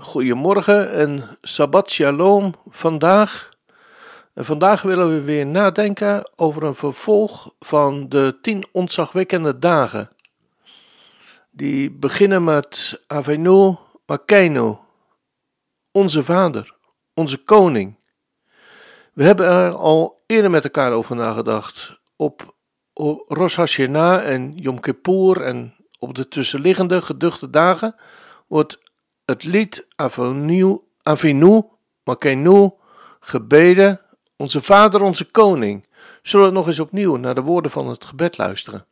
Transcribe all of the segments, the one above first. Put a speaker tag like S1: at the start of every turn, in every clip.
S1: Goedemorgen en Shabbat Shalom vandaag. Vandaag willen we weer nadenken over een vervolg van de tien ontzagwekkende dagen. Die beginnen met Avenu Makeno, onze vader, onze koning. We hebben er al eerder met elkaar over nagedacht. Op, Rosh Hashanah en Yom Kippur en op de tussenliggende geduchte dagen wordt het lied Avinu Makenu gebeden onze Vader, onze Koning. Zullen we nog eens opnieuw naar de woorden van het gebed luisteren?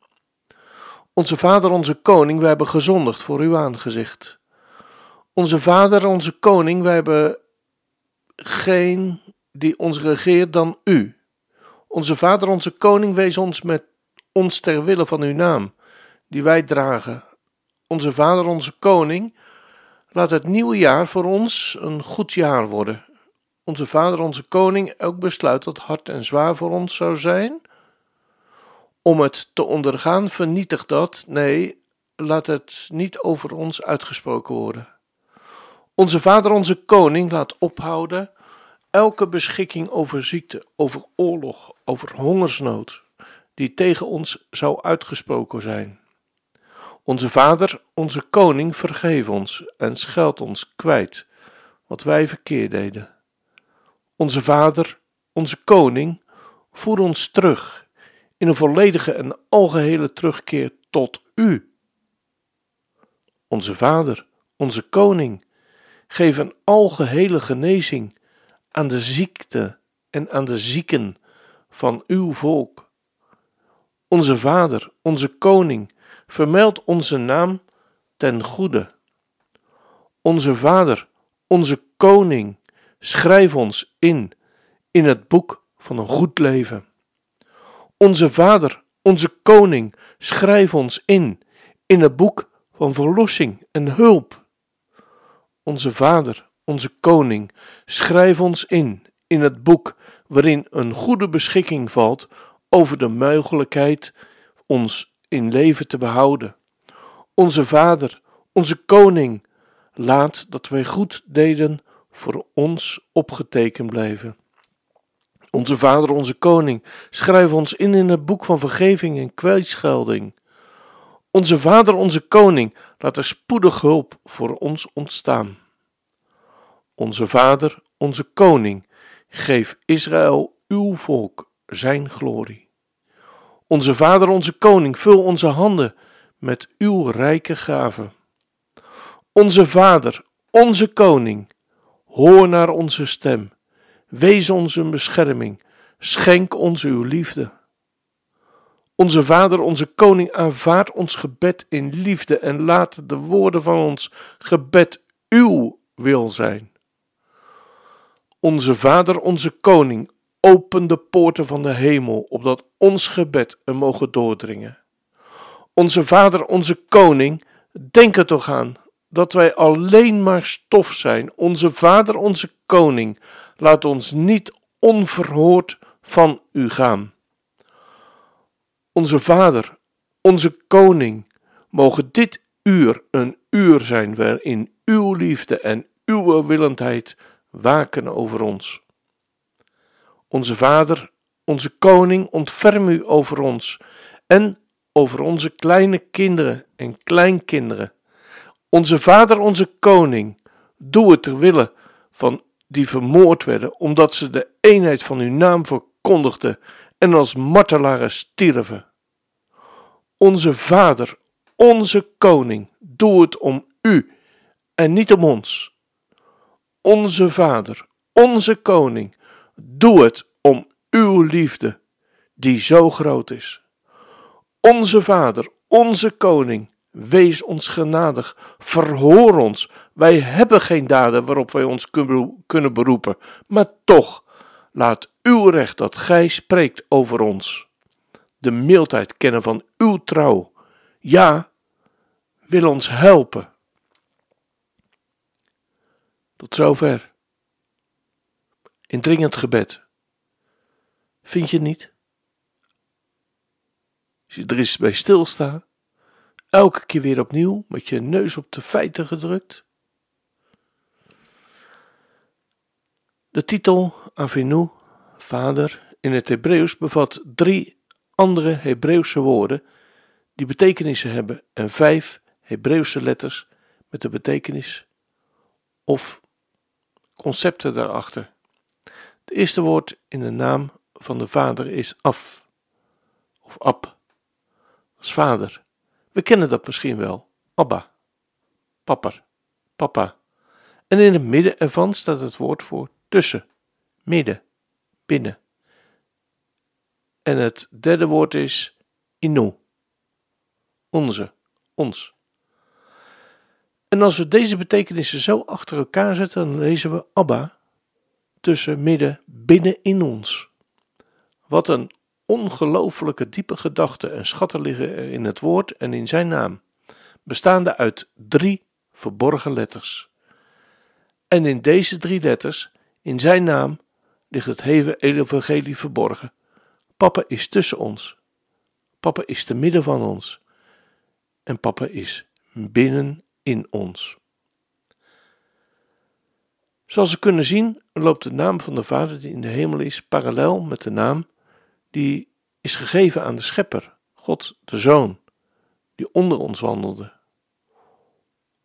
S1: Onze Vader, onze Koning, wij hebben gezondigd voor uw aangezicht. Onze Vader, onze Koning, wij hebben geen die ons regeert dan u. Onze Vader, onze Koning, wees ons met ons ter wille van uw naam, die wij dragen. Onze Vader, onze Koning, laat het nieuwe jaar voor ons een goed jaar worden onze Vader, onze Koning, elk besluit dat hard en zwaar voor ons zou zijn, om het te ondergaan, vernietig dat. Nee, laat het niet over ons uitgesproken worden. Onze Vader, onze Koning, laat ophouden elke beschikking over ziekte, over oorlog, over hongersnood, die tegen ons zou uitgesproken zijn. Onze Vader, onze Koning, vergeef ons en scheld ons kwijt wat wij verkeerd deden. Onze Vader, onze Koning, voer ons terug in een volledige en algehele terugkeer tot U. Onze Vader, onze Koning, geef een algehele genezing aan de ziekte en aan de zieken van uw volk. Onze Vader, onze Koning, vermeld onze naam ten goede. Onze Vader, onze Koning, Schrijf ons in, in het boek van een goed leven. Onze Vader, onze Koning, schrijf ons in, in het boek van verlossing en hulp. Onze Vader, onze Koning, schrijf ons in, in het boek waarin een goede beschikking valt over de mogelijkheid ons in leven te behouden. Onze Vader, onze Koning, laat dat wij goed deden voor ons opgetekend blijven. Onze Vader, onze Koning, schrijf ons in in het boek van vergeving en kwijtschelding. Onze Vader, onze Koning, laat er spoedig hulp voor ons ontstaan. Onze Vader, onze Koning, geef Israël uw volk zijn glorie. Onze Vader, onze Koning, vul onze handen met uw rijke gaven. Onze Vader, onze Koning, Hoor naar onze stem. Wees ons een bescherming. Schenk ons uw liefde. Onze Vader, onze Koning, aanvaard ons gebed in liefde en laat de woorden van ons gebed uw wil zijn. Onze Vader, onze Koning, open de poorten van de hemel, opdat ons gebed er mogen doordringen. Onze Vader, onze Koning, denk er toch aan dat wij alleen maar stof zijn. Onze Vader, onze Koning, laat ons niet onverhoord van u gaan. Onze Vader, onze Koning, mogen dit uur een uur zijn waarin uw liefde en uw willendheid waken over ons. Onze Vader, onze Koning, ontferm u over ons en over onze kleine kinderen en kleinkinderen onze Vader, onze Koning, doe het ter wille van die vermoord werden, omdat ze de eenheid van uw naam verkondigden en als martelaren stierven. Onze Vader, onze Koning, doe het om u en niet om ons. Onze Vader, onze Koning, doe het om uw liefde, die zo groot is. Onze Vader, onze koning, wees ons genadig, verhoor ons. Wij hebben geen daden waarop wij ons kunnen beroepen, maar toch, laat uw recht dat gij spreekt over ons. De mildheid kennen van uw trouw. Ja, wil ons helpen. Tot zover. Indringend gebed. Vind je niet? Als je er eens bij stilstaat, elke keer weer opnieuw met je neus op de feiten gedrukt. De titel Avinu, vader, in het Hebreeuws bevat drie andere Hebreeuwse woorden die betekenissen hebben en vijf Hebreeuwse letters met de betekenis of concepten daarachter. Het eerste woord in de naam van de vader is af of ab als vader. We kennen dat misschien wel. Abba, papper, papa. En in het midden ervan staat het woord voor tussen, midden, binnen. En het derde woord is inu, onze, ons. En als we deze betekenissen zo achter elkaar zetten, dan lezen we Abba, tussen, midden, binnen in ons. Wat een ongelooflijke diepe gedachten en schatten liggen in het woord en in zijn naam, bestaande uit drie verborgen letters. En in deze drie letters, in zijn naam, ligt het hele evangelie verborgen. Papa is tussen ons. Papa is te midden van ons. En papa is binnen in ons. Zoals we kunnen zien, loopt de naam van de Vader die in de hemel is parallel met de naam die is gegeven aan de Schepper, God de Zoon, die onder ons wandelde.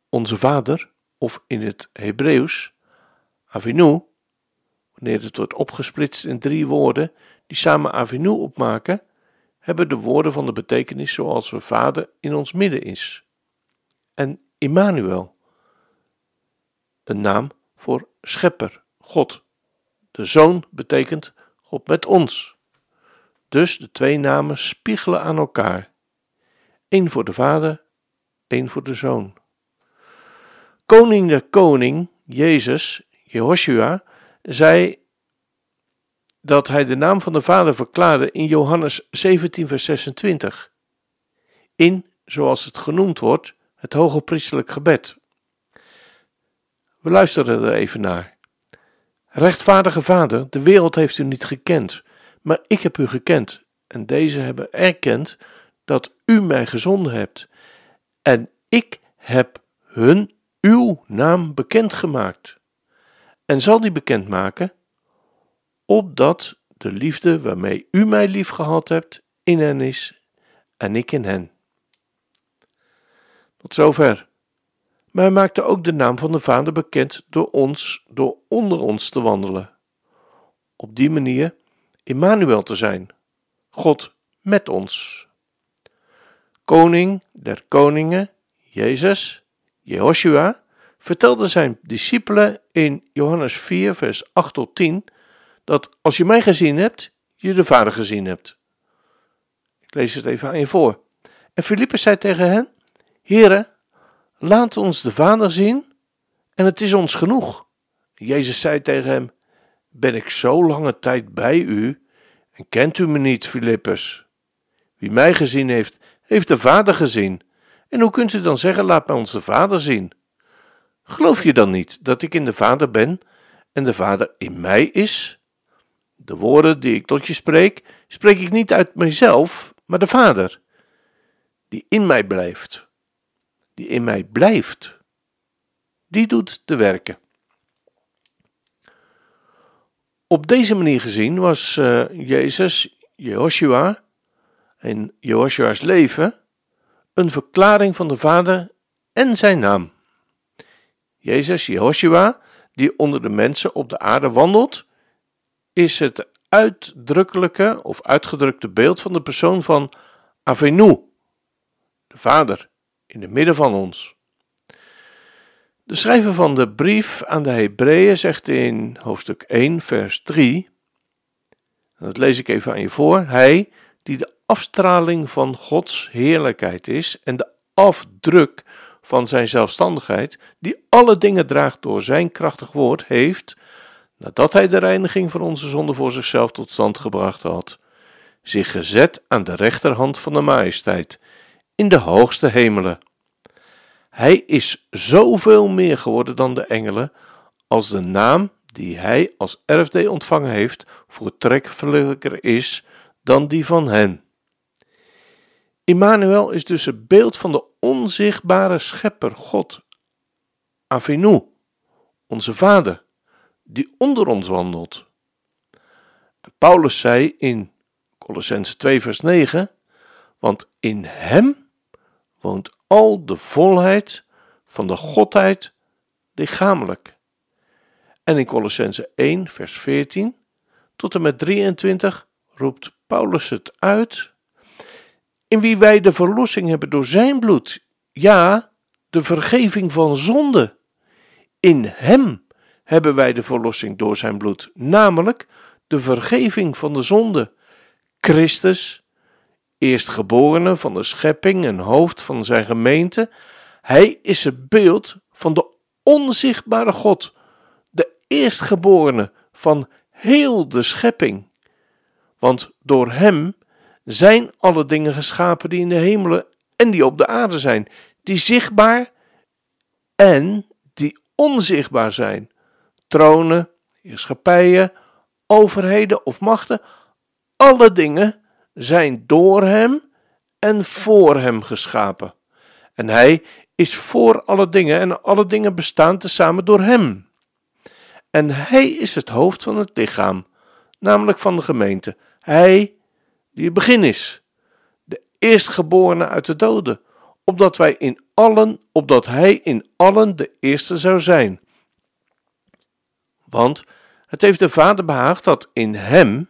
S1: Onze Vader, of in het Hebreeuws, Avinu, wanneer het wordt opgesplitst in drie woorden die samen Avinu opmaken, hebben de woorden van de betekenis zoals we Vader in ons midden is. En Immanuel, een naam voor Schepper, God. De Zoon betekent God met ons. Dus de twee namen spiegelen aan elkaar. Eén voor de Vader, één voor de Zoon. Koning de Koning, Jezus, Jehoshua, zei dat hij de naam van de Vader verklaarde in Johannes 17, vers 26. In, zoals het genoemd wordt, het hoge priestelijk gebed. We luisteren er even naar. Rechtvaardige Vader, de wereld heeft u niet gekend maar ik heb u gekend en deze hebben erkend dat u mij gezonden hebt. En ik heb hun uw naam bekendgemaakt. En zal die bekendmaken, opdat de liefde waarmee u mij liefgehad hebt in hen is en ik in hen. Tot zover. Maar hij maakte ook de naam van de Vader bekend door ons, door onder ons te wandelen. Op die manier Immanuel te zijn, God met ons. Koning der koningen, Jezus, Jehoshua, vertelde zijn discipelen in Johannes 4, vers 8 tot 10, dat als je mij gezien hebt, je de Vader gezien hebt. Ik lees het even aan je voor. En Filippus zei tegen hen, Heren, laat ons de Vader zien en het is ons genoeg. Jezus zei tegen hem, ben ik zo lange tijd bij u en kent u me niet, Filippus? Wie mij gezien heeft, heeft de Vader gezien. En hoe kunt u dan zeggen, laat mij ons de Vader zien? Geloof je dan niet dat ik in de Vader ben en de Vader in mij is? De woorden die ik tot je spreek, spreek ik niet uit mijzelf, maar de Vader, die in mij blijft. Die in mij blijft, die doet de werken. Op deze manier gezien was uh, Jezus, Jehoshua en Jehoshua's leven een verklaring van de Vader en zijn naam. Jezus, Jehoshua, die onder de mensen op de aarde wandelt, is het uitdrukkelijke of uitgedrukte beeld van de persoon van Avenu, de Vader, in het midden van ons. De schrijver van de brief aan de Hebreeën zegt in hoofdstuk 1, vers 3, dat lees ik even aan je voor, hij die de afstraling van Gods heerlijkheid is en de afdruk van zijn zelfstandigheid, die alle dingen draagt door zijn krachtig woord, heeft, nadat hij de reiniging van onze zonde voor zichzelf tot stand gebracht had, zich gezet aan de rechterhand van de majesteit, in de hoogste hemelen. Hij is zoveel meer geworden dan de engelen, als de naam die hij als erfdeel ontvangen heeft voortrekkelijker is dan die van hen. Immanuel is dus het beeld van de onzichtbare schepper God, Avinu, onze Vader, die onder ons wandelt. Paulus zei in Colossense 2 vers 9, want in hem woont al de volheid van de Godheid lichamelijk. En in Colossense 1 vers 14 tot en met 23 roept Paulus het uit in wie wij de verlossing hebben door zijn bloed. Ja, de vergeving van zonde. In hem hebben wij de verlossing door zijn bloed, namelijk de vergeving van de zonde. Christus, eerstgeborene van de schepping en hoofd van zijn gemeente, hij is het beeld van de onzichtbare God, de eerstgeborene van heel de schepping. Want door hem zijn alle dingen geschapen die in de hemelen en die op de aarde zijn, die zichtbaar en die onzichtbaar zijn. Tronen, heerschappijen, overheden of machten, alle dingen zijn door hem en voor hem geschapen. En hij is voor alle dingen en alle dingen bestaan tezamen door hem. En hij is het hoofd van het lichaam, namelijk van de gemeente. Hij die het begin is, de eerstgeborene uit de doden, opdat wij in allen, opdat hij in allen de eerste zou zijn. Want het heeft de Vader behaagd dat in hem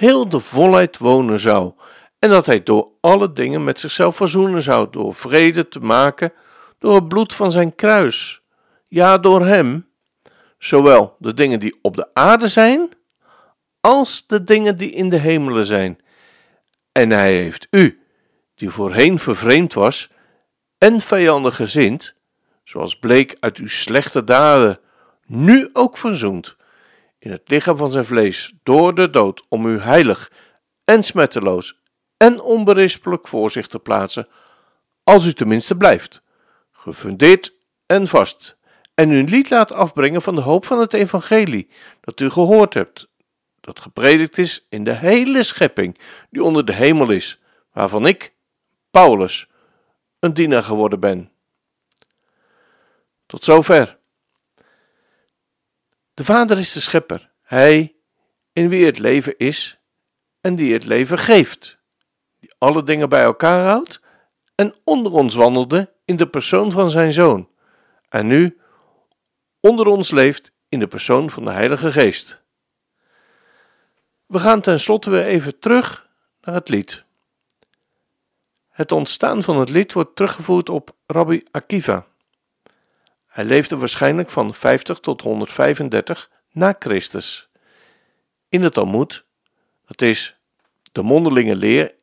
S1: heel de volheid wonen zou, en dat hij door alle dingen met zichzelf verzoenen zou, door vrede te maken, door het bloed van zijn kruis. Ja, door hem, zowel de dingen die op de aarde zijn, als de dingen die in de hemelen zijn. En hij heeft u, die voorheen vervreemd was en vijandig gezind, zoals bleek uit uw slechte daden, nu ook verzoend in het lichaam van zijn vlees door de dood om u heilig en smetteloos en onberispelijk voor zich te plaatsen, als u tenminste blijft, gefundeerd en vast, en u niet laat afbrengen van de hoop van het evangelie dat u gehoord hebt, dat gepredikt is in de hele schepping die onder de hemel is, waarvan ik, Paulus, een dienaar geworden ben. Tot zover. De Vader is de schepper, Hij in wie het leven is en die het leven geeft, die alle dingen bij elkaar houdt en onder ons wandelde in de persoon van zijn Zoon, en nu onder ons leeft in de persoon van de Heilige Geest. We gaan tenslotte weer even terug naar het lied. Het ontstaan van het lied wordt teruggevoerd op Rabbi Akiva. Hij leefde waarschijnlijk van 50 tot 135 na Christus. In het Talmud, dat is de mondelinge leer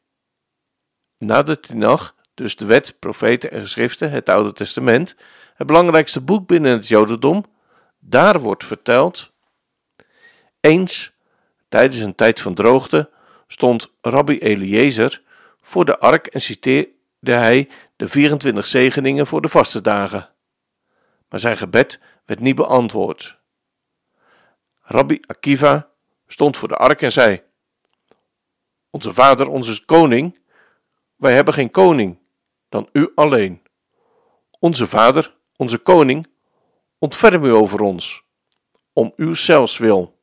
S1: na de Tinach, dus de wet, profeten en geschriften, het Oude Testament, het belangrijkste boek binnen het Jodendom, daar wordt verteld: eens Tijdens een tijd van droogte stond Rabbi Eliezer voor de ark en citeerde hij de 24 zegeningen voor de vaste dagen. Maar zijn gebed werd niet beantwoord. Rabbi Akiva stond voor de ark en zei: Onze vader, onze koning, wij hebben geen koning dan u alleen. Onze vader, onze koning, ontferm u over ons, om uw zelfs wil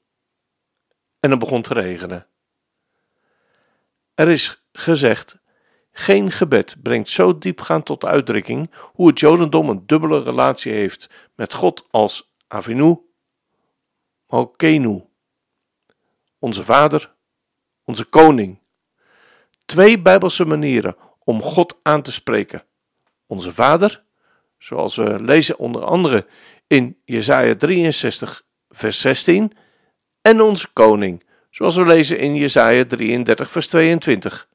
S1: en het begon te regenen. Er is gezegd: geen gebed brengt zo diepgaand tot uitdrukking hoe het Jodendom een dubbele relatie heeft met God als Avinu, Malkenu, onze Vader, onze Koning. Twee Bijbelse manieren om God aan te spreken. Onze Vader, zoals we lezen onder andere in Jesaja 63, vers 16, en onze koning, zoals we lezen in Jesaja 33 vers 22.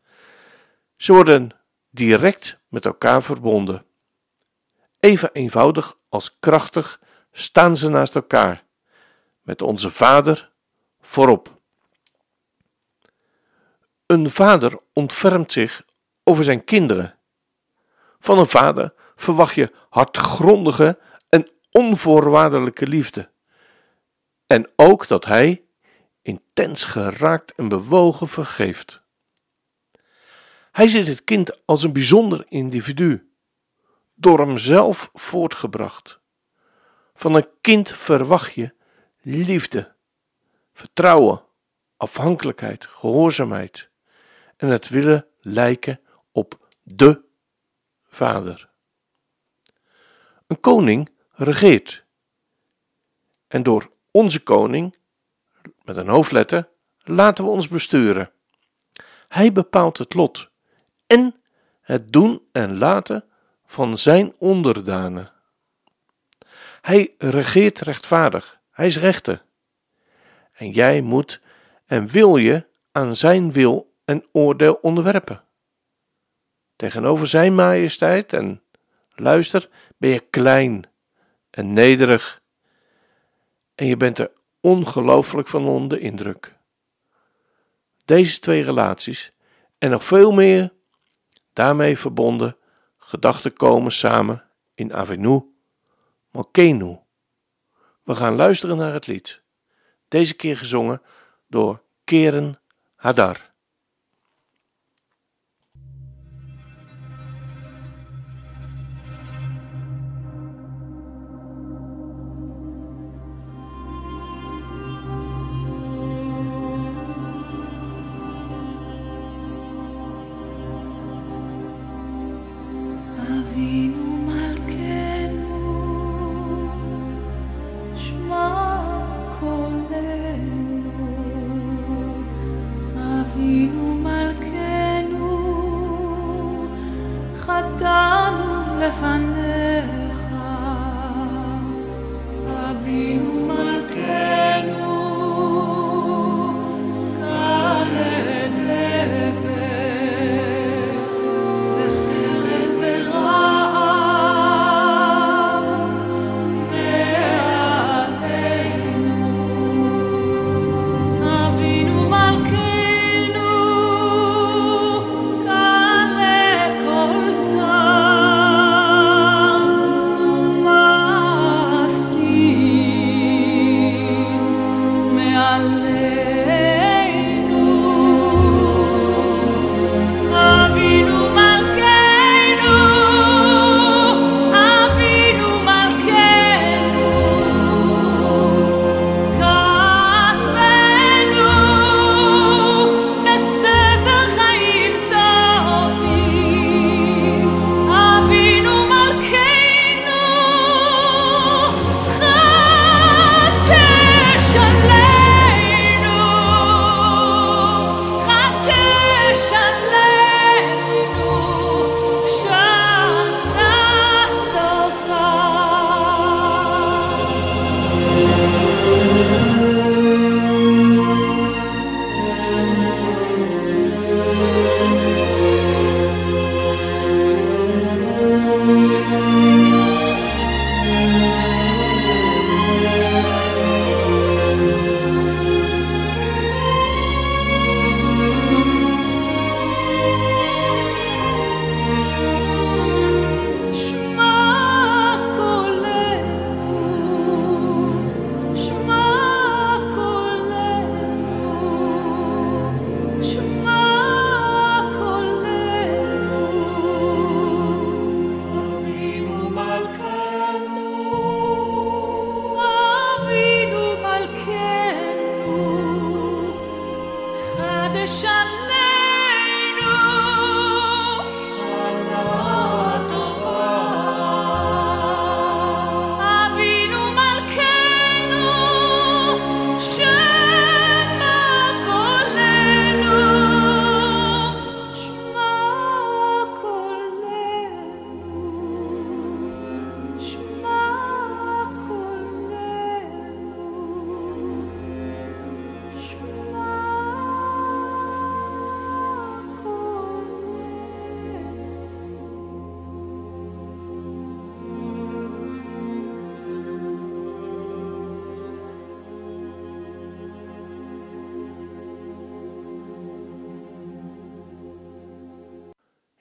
S1: Ze worden direct met elkaar verbonden. Even eenvoudig als krachtig staan ze naast elkaar, met onze Vader voorop. Een vader ontfermt zich over zijn kinderen. Van een vader verwacht je hartgrondige en onvoorwaardelijke liefde. En ook dat hij, intens geraakt en bewogen, vergeeft. Hij ziet het kind als een bijzonder individu, door hemzelf voortgebracht. Van een kind verwacht je liefde, vertrouwen, afhankelijkheid, gehoorzaamheid en het willen lijken op de Vader. Een koning regeert. En door onze koning, met een hoofdletter, laten we ons besturen. Hij bepaalt het lot en het doen en laten van zijn onderdanen. Hij regeert rechtvaardig, hij is rechter. En jij moet en wil je aan zijn wil en oordeel onderwerpen. Tegenover zijn majesteit en luister, ben je klein en nederig en je bent er ongelooflijk van onder indruk. Deze twee relaties en nog veel meer daarmee verbonden gedachten komen samen in Avenu Mokenu. We gaan luisteren naar het lied, deze keer gezongen door Keren Hadar.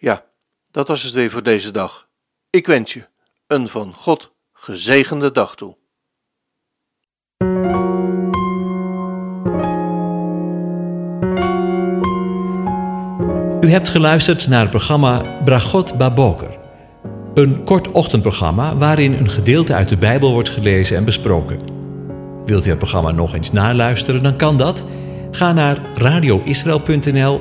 S1: Ja, dat was het weer voor deze dag. Ik wens je een van God gezegende dag toe.
S2: U hebt geluisterd naar het programma Bragot Baboker. Een kort ochtendprogramma waarin een gedeelte uit de Bijbel wordt gelezen en besproken. Wilt u het programma nog eens naluisteren, dan kan dat. Ga naar radioisrael.nl